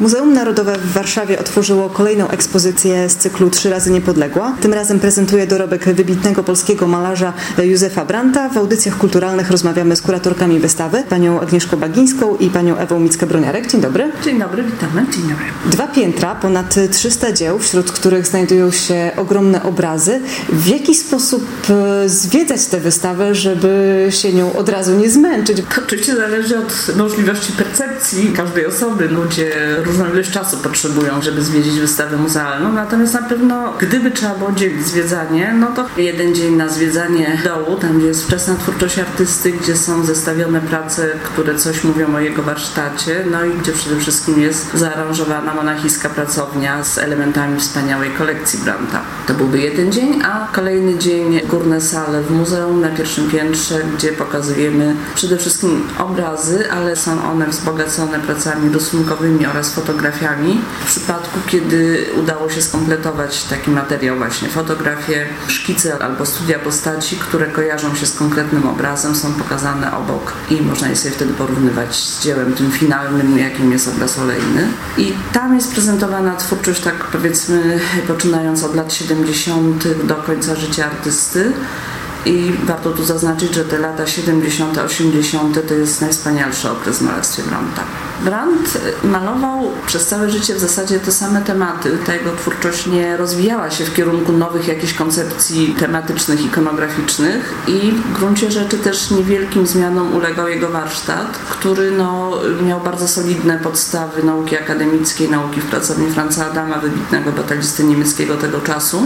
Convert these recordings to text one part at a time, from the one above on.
Muzeum Narodowe w Warszawie otworzyło kolejną ekspozycję z cyklu Trzy razy Niepodległa. Tym razem prezentuje dorobek wybitnego polskiego malarza Józefa Branta. W audycjach kulturalnych rozmawiamy z kuratorkami wystawy, panią Agnieszką Bagińską i panią Ewą Mickę-Broniarek. Dzień dobry. Dzień dobry, witamy. Dzień dobry. Dwa piętra, ponad 300 dzieł, wśród których znajdują się ogromne obrazy. W jaki sposób e, zwiedzać tę wystawę, żeby się nią od razu nie zmęczyć? To oczywiście zależy od możliwości percepcji każdej osoby. Ludzie różną ilość czasu potrzebują, żeby zwiedzić wystawę muzealną. Natomiast na pewno, gdyby trzeba było dzielić zwiedzanie, no to jeden dzień na zwiedzanie dołu, tam gdzie jest wczesna twórczość artysty, gdzie są zestawione prace, które coś mówią o jego warsztacie, no i gdzie przede wszystkim jest zaaranżowana monachijska pracownia z elementami wspaniałej kolekcji Branta. To byłby jeden dzień, a kolejny dzień górne sale w muzeum na pierwszym piętrze, gdzie pokazujemy przede wszystkim obrazy, ale są one wzbogacone pracami rysunkowymi oraz fotografiami. W przypadku, kiedy udało się skompletować taki materiał, właśnie fotografie, szkice albo studia postaci, które kojarzą się z konkretnym obrazem, są pokazane obok i można je sobie wtedy porównywać z dziełem tym finalnym, jakim jest obraz olejny. I tam jest prezentowana twórczość, tak powiedzmy, poczynając od lat 70. do końca życia artysty. I warto tu zaznaczyć, że te lata 70., 80. to jest najwspanialszy okres w malarstwie Branta. Brandt malował przez całe życie w zasadzie te same tematy. Ta jego twórczość nie rozwijała się w kierunku nowych jakichś koncepcji tematycznych, ikonograficznych i w gruncie rzeczy też niewielkim zmianom ulegał jego warsztat, który no, miał bardzo solidne podstawy nauki akademickiej, nauki w pracowni Franza Adama, wybitnego batalisty niemieckiego tego czasu.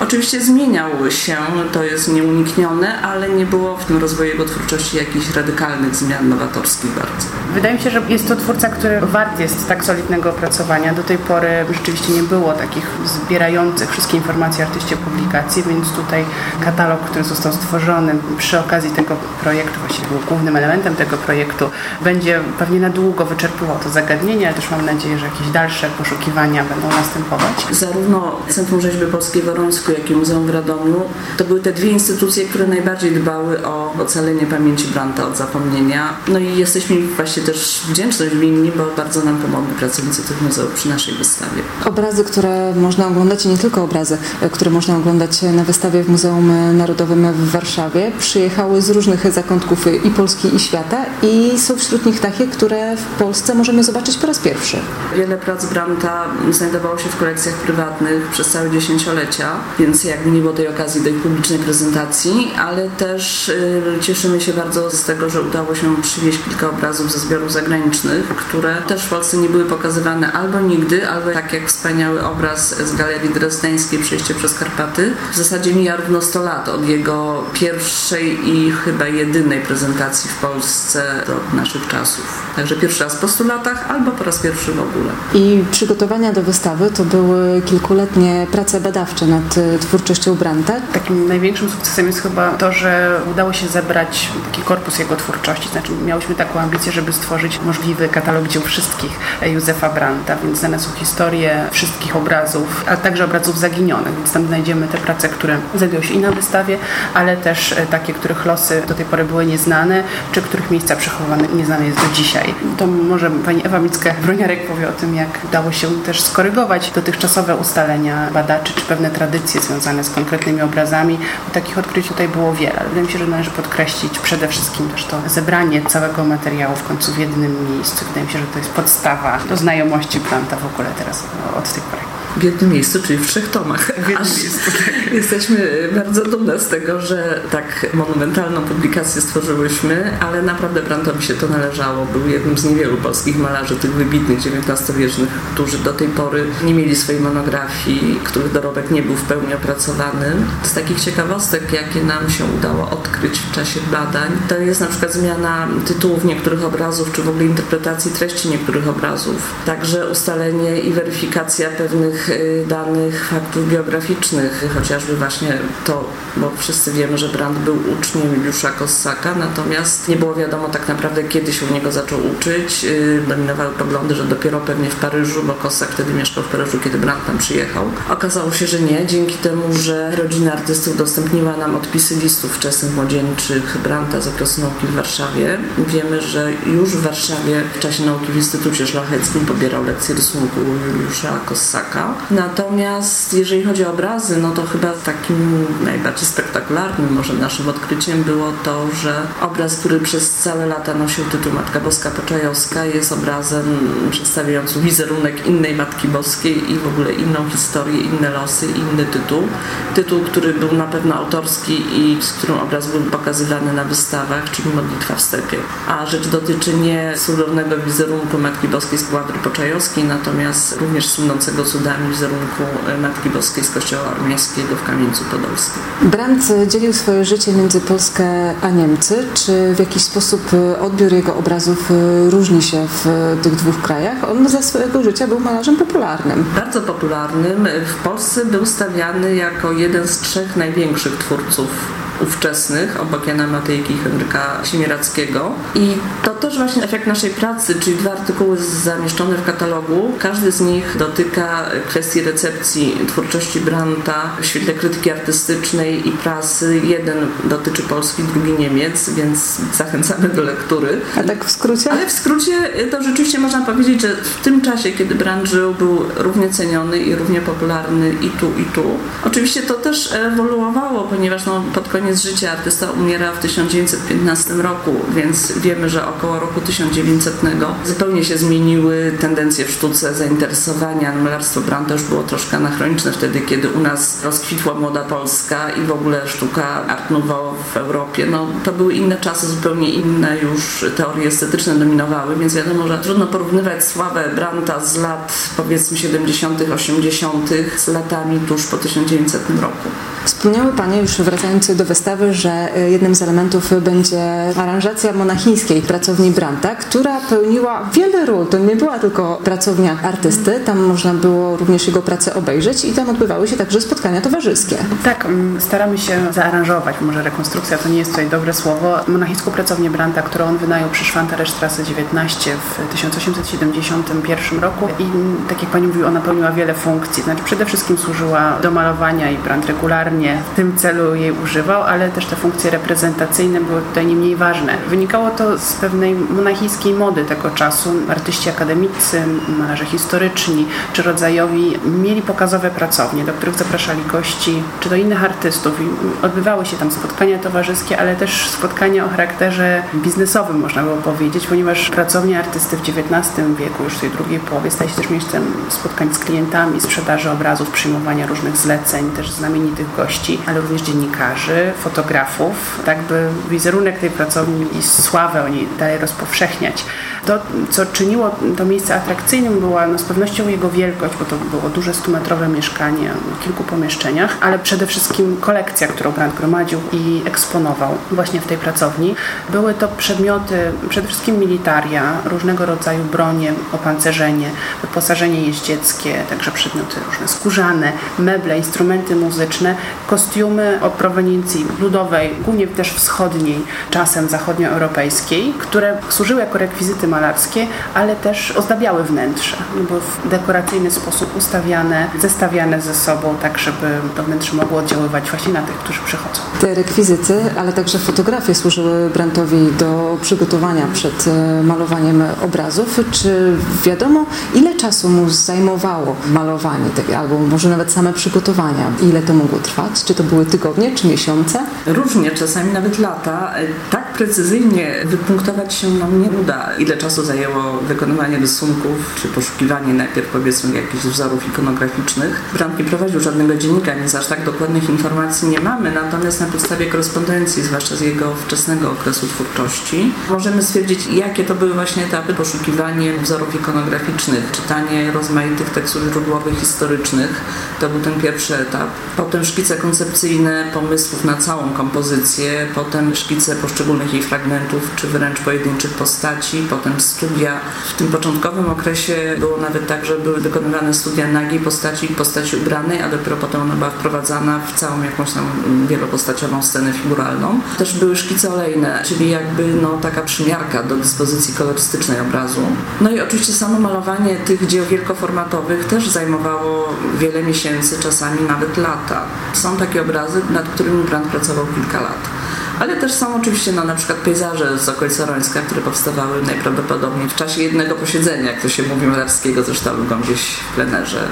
Oczywiście zmieniał się, to jest nieuniknione, ale nie było w tym rozwoju jego twórczości jakichś radykalnych zmian nowatorskich bardzo. Wydaje mi się, że jest to twórca, który wart jest tak solidnego opracowania. Do tej pory rzeczywiście nie było takich zbierających wszystkie informacje artyście publikacji, więc tutaj katalog, który został stworzony przy okazji tego projektu, właściwie był głównym elementem tego projektu, będzie pewnie na długo wyczerpywał to zagadnienie, ale też mam nadzieję, że jakieś dalsze poszukiwania będą następować. Zarówno Centrum Rzeźby Polskiej w Worońsku, jak i Muzeum w Radomiu to były te dwie instytucje, które najbardziej dbały o ocalenie pamięci Branta od zapomnienia. No i jesteśmy właśnie też wdzięczni winni, bo bardzo nam pomogli pracownicy tych muzeów przy naszej wystawie. Obrazy, które można oglądać, i nie tylko obrazy, które można oglądać na wystawie w Muzeum Narodowym w Warszawie, przyjechały z różnych zakątków i Polski, i świata i są wśród nich takie, które w Polsce możemy zobaczyć po raz pierwszy. Wiele prac Branta znajdowało się w kolekcjach prywatnych przez całe dziesięciolecia, więc jakby nie było tej okazji do ich publicznej prezentacji, ale też y, cieszymy się bardzo z tego, że udało się przywieźć kilka obrazów ze zbiorów zagranicznych, które też w Polsce nie były pokazywane albo nigdy, albo tak jak wspaniały obraz z Galerii Drezdeńskiej Przejście przez Karpaty. W zasadzie mija równo 100 lat od jego pierwszej i chyba jedynej prezentacji w Polsce do naszych czasów. Także pierwszy raz po 100 latach albo po raz pierwszy w ogóle. I przygotowania do wystawy to były kilkuletnie prace badawcze nad e, twórczością Branta. Takim największym sukcesem jest chyba to, że udało się zebrać taki korpus jego twórczości. Znaczy miałyśmy taką ambicję, żeby stworzyć możliwy katalog dzieł wszystkich Józefa Branta, więc znane są historie wszystkich obrazów, a także obrazów zaginionych, więc tam znajdziemy te prace, które znajdują się i na wystawie, ale też e, takie, których losy do tej pory były nieznane, czy których miejsca przechowywane nieznane jest do dzisiaj. To może pani Ewa Micka-Broniarek powie o tym, jak udało się też skorygować dotychczasowe ustalenia badaczy, czy pewne tradycje związane z konkretnymi obrazami. Bo takich odkryć tutaj było wiele. Wydaje mi się, że należy podkreślić przede wszystkim też to zebranie całego materiału w końcu w jednym miejscu. Wydaje mi się, że to jest podstawa do znajomości planta w ogóle teraz od tej pory w jednym miejscu, czyli w trzech tomach. W jednym miejscu, tak. Jesteśmy bardzo dumne z tego, że tak monumentalną publikację stworzyłyśmy, ale naprawdę Brantowi się to należało. Był jednym z niewielu polskich malarzy, tych wybitnych XIX-wiecznych, którzy do tej pory nie mieli swojej monografii, których dorobek nie był w pełni opracowany. Z takich ciekawostek, jakie nam się udało odkryć w czasie badań, to jest na przykład zmiana tytułów niektórych obrazów, czy w ogóle interpretacji treści niektórych obrazów. Także ustalenie i weryfikacja pewnych pewnych y, danych, faktów biograficznych, chociażby właśnie to, bo wszyscy wiemy, że Brandt był uczniem Juliusza Kossaka, natomiast nie było wiadomo tak naprawdę, kiedy się u niego zaczął uczyć. Y, dominowały poglądy, że dopiero pewnie w Paryżu, bo Kossak wtedy mieszkał w Paryżu, kiedy Brandt tam przyjechał. Okazało się, że nie, dzięki temu, że rodzina artystów udostępniła nam odpisy listów wczesnych młodzieńczych Brandta z okresu nauki w Warszawie. Wiemy, że już w Warszawie w czasie nauki w Instytucie Szlacheckim pobierał lekcje rysunku Juliusza Kossaka. Natomiast jeżeli chodzi o obrazy, no to chyba takim najbardziej spektakularnym może naszym odkryciem było to, że obraz, który przez całe lata nosił tytuł Matka Boska Poczajowska jest obrazem przedstawiającym wizerunek innej Matki Boskiej i w ogóle inną historię, inne losy, inny tytuł. Tytuł, który był na pewno autorski i z którym obraz był pokazywany na wystawach, czyli Modlitwa w stepie. A rzecz dotyczy nie cudownego wizerunku Matki Boskiej z Kładry Poczajowskiej, natomiast również słynącego cudami wizerunku Matki Boskiej z Kościoła Armiańskiego w Kamieńcu Podolskim. Brandt dzielił swoje życie między Polskę a Niemcy. Czy w jakiś sposób odbiór jego obrazów różni się w tych dwóch krajach? On za swojego życia był malarzem popularnym. Bardzo popularnym. W Polsce był stawiany jako jeden z trzech największych twórców ówczesnych, obok Jana Matejki i Henryka Siemierackiego. I to też właśnie efekt naszej pracy, czyli dwa artykuły zamieszczone w katalogu. Każdy z nich dotyka kwestii recepcji twórczości Brandta w świetle krytyki artystycznej i prasy. Jeden dotyczy Polski, drugi Niemiec, więc zachęcamy do lektury. A tak w skrócie? Ale w skrócie to rzeczywiście można powiedzieć, że w tym czasie, kiedy Brandt żył, był równie ceniony i równie popularny i tu, i tu. Oczywiście to też ewoluowało, ponieważ no, pod koniec życia artysta umiera w 1915 roku, więc wiemy, że około roku 1900 zupełnie się zmieniły tendencje w sztuce, zainteresowania. Malarstwo Brandta już było troszkę anachroniczne wtedy, kiedy u nas rozkwitła młoda Polska i w ogóle sztuka Art Nouveau w Europie. No, to były inne czasy, zupełnie inne już teorie estetyczne dominowały, więc wiadomo, że trudno porównywać sławę Brandta z lat powiedzmy 70., 80. z latami tuż po 1900 roku. Wspomniały Panie już wracając do wystawy, że jednym z elementów będzie aranżacja monachińskiej pracowni Brandta, która pełniła wiele ról. To nie była tylko pracownia artysty, tam można było również jego pracę obejrzeć i tam odbywały się także spotkania towarzyskie. Tak, staramy się zaaranżować, może rekonstrukcja to nie jest tutaj dobre słowo, monachińską pracownię Brandta, którą on wynajął przy Szwantaresztrasse 19 w 1871 roku i tak jak Pani mówiła, ona pełniła wiele funkcji, znaczy przede wszystkim służyła do malowania i Brandt regularnie w tym celu jej używał, ale też te funkcje reprezentacyjne były tutaj nie mniej ważne. Wynikało to z pewnej monachijskiej mody tego czasu. Artyści akademicy, malarze historyczni czy rodzajowi mieli pokazowe pracownie, do których zapraszali gości czy do innych artystów i odbywały się tam spotkania towarzyskie, ale też spotkania o charakterze biznesowym można było powiedzieć, ponieważ pracownia artysty w XIX wieku, już w tej drugiej połowie, staje się też miejscem spotkań z klientami, sprzedaży obrazów, przyjmowania różnych zleceń, też znamienitych gości, ale również dziennikarzy, fotografów, tak by wizerunek tej pracowni i sławę o niej dalej rozpowszechniać. To, co czyniło to miejsce atrakcyjnym, była no, z pewnością jego wielkość, bo to było duże stumetrowe mieszkanie w kilku pomieszczeniach, ale przede wszystkim kolekcja, którą Brandt gromadził i eksponował właśnie w tej pracowni. Były to przedmioty, przede wszystkim militaria, różnego rodzaju bronie, opancerzenie, wyposażenie jeździeckie, także przedmioty różne skórzane, meble, instrumenty muzyczne, kostiumy o proweniencji ludowej, głównie też wschodniej, czasem zachodnioeuropejskiej, które służyły jako rekwizyty malarskie, ale też ozdabiały wnętrze. Były w dekoracyjny sposób ustawiane, zestawiane ze sobą, tak żeby to wnętrze mogło oddziaływać właśnie na tych, którzy przychodzą. Te rekwizyty, ale także fotografie służyły Brandtowi do przygotowania przed malowaniem obrazów. Czy wiadomo, ile czasu mu zajmowało malowanie albo może nawet same przygotowania? Ile to mogło trwać? Czy to były tygodnie, czy miesiące? Różnie, czasami nawet lata. Tak precyzyjnie wypunktować się nam nie uda, ile czasu zajęło wykonywanie rysunków, czy poszukiwanie najpierw powiedzmy jakichś wzorów ikonograficznych. Brandt nie prowadził żadnego dziennika, więc aż tak dokładnych informacji nie mamy, natomiast na podstawie korespondencji, zwłaszcza z jego wczesnego okresu twórczości, możemy stwierdzić, jakie to były właśnie etapy poszukiwanie wzorów ikonograficznych, czytanie rozmaitych tekstów źródłowych, historycznych. To był ten pierwszy etap. Potem szkice koncepcyjne pomysłów na całą kompozycję, potem szkice poszczególnych jej fragmentów, czy wręcz pojedynczych postaci, potem studia. W tym początkowym okresie było nawet tak, że były wykonywane studia nagiej postaci, postaci ubranej, a dopiero potem ona była wprowadzana w całą jakąś tam wielopostaciową scenę figuralną. Też były szkice olejne, czyli jakby no, taka przymiarka do dyspozycji kolorystycznej obrazu. No i oczywiście samo malowanie tych dzieł wielkoformatowych też zajmowało wiele miesięcy, czasami nawet lata. Są takie obrazy, nad którymi Brandt pracował kilka lat. Ale też są oczywiście no, na przykład pejzaże z okolicy Rońska, które powstawały najprawdopodobniej w czasie jednego posiedzenia, jak to się mówi malarskiego ze sztalugą gdzieś w plenerze.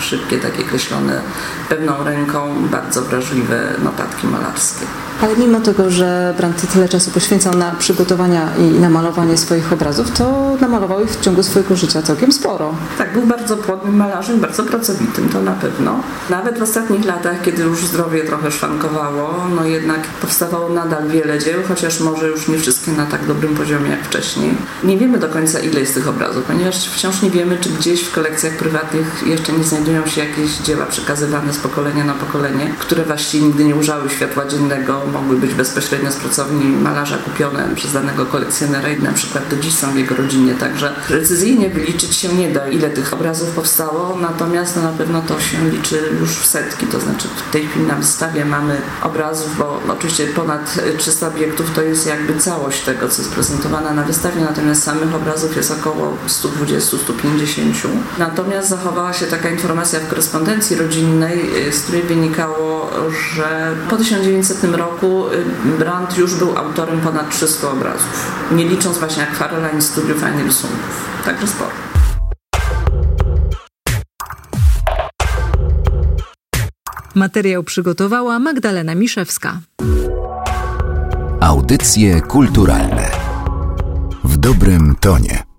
Szybkie, takie kreślone pewną ręką, bardzo wrażliwe notatki malarskie. Ale mimo tego, że Brandt tyle czasu poświęcał na przygotowania i na malowanie swoich obrazów, to namalował ich w ciągu swojego życia całkiem sporo. Tak, był bardzo płodnym malarzem, bardzo pracowitym, to na pewno. Nawet w ostatnich latach, kiedy już zdrowie trochę szwankowało, no jednak powstawało nadal wiele dzieł, chociaż może już nie wszystkie na tak dobrym poziomie jak wcześniej. Nie wiemy do końca ile jest tych obrazów, ponieważ wciąż nie wiemy, czy gdzieś w kolekcjach prywatnych jeszcze nie znajdują się jakieś dzieła przekazywane z pokolenia na pokolenie, które właściwie nigdy nie ujrzały światła dziennego, mogły być bezpośrednio z pracowni malarza kupione przez danego kolekcjonera i na przykład do dziś są w jego rodzinie, także precyzyjnie wyliczyć się nie da, ile tych obrazów powstało, natomiast no, na pewno to się liczy już w setki, to znaczy w tej chwili na wystawie mamy obrazów, bo oczywiście ponad 300 obiektów to jest jakby całość tego, co jest prezentowane na wystawie, natomiast samych obrazów jest około 120-150. Natomiast zachowała się taka informacja w korespondencji rodzinnej, z której wynikało, że po 1900 roku Y, Brandt już był autorem ponad 300 obrazów, nie licząc właśnie akwarela, ani studiów, ani rysunków. Także sporo. Materiał przygotowała Magdalena Miszewska. Audycje kulturalne w dobrym tonie.